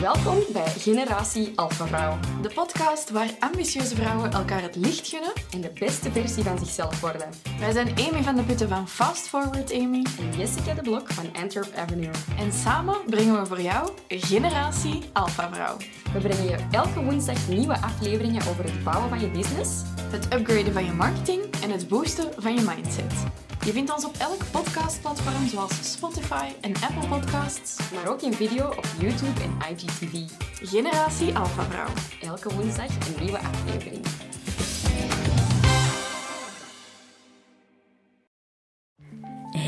Welkom bij Generatie Alpha Vrouw. De podcast waar ambitieuze vrouwen elkaar het licht gunnen. En de beste versie van zichzelf worden. Wij zijn Amy van de Putten van Fast Forward Amy. En Jessica de Blok van Antwerp Avenue. En samen brengen we voor jou Generatie Alpha Vrouw. We brengen je elke woensdag nieuwe afleveringen over het bouwen van je business, Het upgraden van je marketing en het boosten van je mindset. Je vindt ons op elk podcastplatform zoals Spotify en Apple Podcasts. maar ook in video op YouTube en IGTV. Generatie Alpha Vrouw. Elke woensdag een nieuwe aflevering.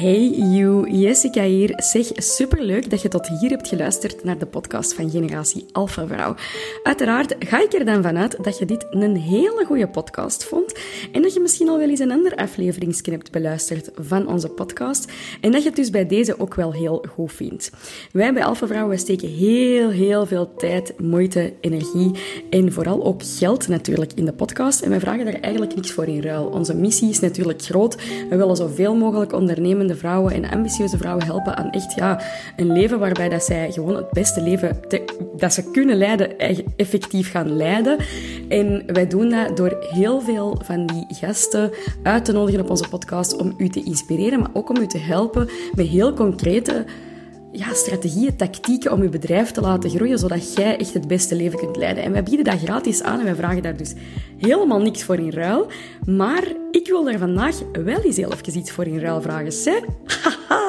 Hey you, Jessica hier. Zeg, superleuk dat je tot hier hebt geluisterd naar de podcast van Generatie Alpha Vrouw. Uiteraard ga ik er dan vanuit dat je dit een hele goede podcast vond en dat je misschien al wel eens een ander afleveringsje hebt beluisterd van onze podcast en dat je het dus bij deze ook wel heel goed vindt. Wij bij Alpha Vrouw steken heel, heel veel tijd, moeite, energie en vooral ook geld natuurlijk in de podcast en wij vragen daar eigenlijk niks voor in ruil. Onze missie is natuurlijk groot. We willen zoveel mogelijk vrouwen en ambitieuze vrouwen helpen aan echt ja, een leven waarbij dat zij gewoon het beste leven dat ze kunnen leiden, effectief gaan leiden. En wij doen dat door heel veel van die gasten uit te nodigen op onze podcast om u te inspireren, maar ook om u te helpen met heel concrete ja, strategieën, tactieken om je bedrijf te laten groeien, zodat jij echt het beste leven kunt leiden. En wij bieden dat gratis aan en wij vragen daar dus helemaal niks voor in ruil. Maar ik wil daar vandaag wel eens heel even iets voor in ruil vragen. Zeg, haha,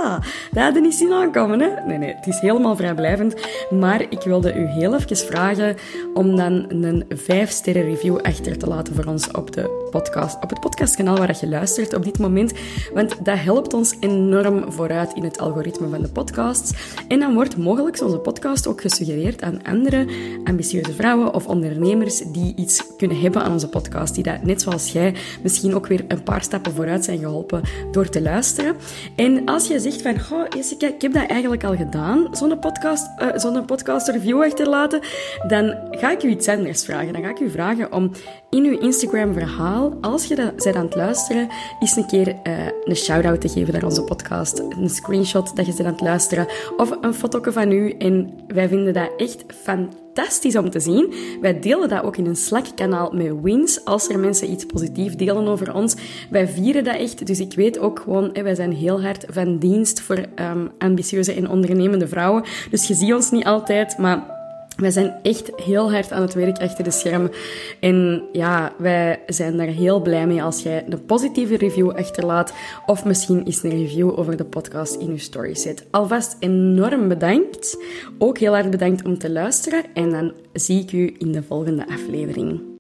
dat had je niet zien aankomen, hè? Nee, nee, het is helemaal vrijblijvend. Maar ik wilde u heel even vragen om dan een 5-sterren review achter te laten voor ons op, de podcast, op het podcastkanaal waar je luistert op dit moment. Want dat helpt ons enorm vooruit in het algoritme van de podcasts. En dan wordt mogelijk onze podcast ook gesuggereerd aan andere ambitieuze vrouwen of ondernemers die iets kunnen hebben aan onze podcast. Die dat, net zoals jij, misschien ook weer een paar stappen vooruit zijn geholpen door te luisteren. En als je zegt van, goh, Jessica, ik heb dat eigenlijk al gedaan, zo'n podcast, eh, zo'n podcast review achterlaten, dan ga ik u iets anders vragen. Dan ga ik u vragen om in uw Instagram verhaal, als je dat bent aan het luisteren, eens een keer eh, een shout-out te geven naar onze podcast. Een screenshot dat je bent aan het luisteren of een foto van u. En wij vinden dat echt fantastisch om te zien. Wij delen dat ook in een Slack-kanaal met wins, als er mensen iets positiefs delen over ons. Wij vieren dat echt, dus ik weet ook gewoon, wij zijn heel hard van dienst voor ehm, ambitieuze en ondernemende vrouwen. Dus je ziet ons niet altijd, maar... Wij zijn echt heel hard aan het werk achter de schermen. En ja, wij zijn daar heel blij mee als jij een positieve review achterlaat. Of misschien eens een review over de podcast in je story zet. Alvast enorm bedankt. Ook heel hard bedankt om te luisteren. En dan zie ik u in de volgende aflevering.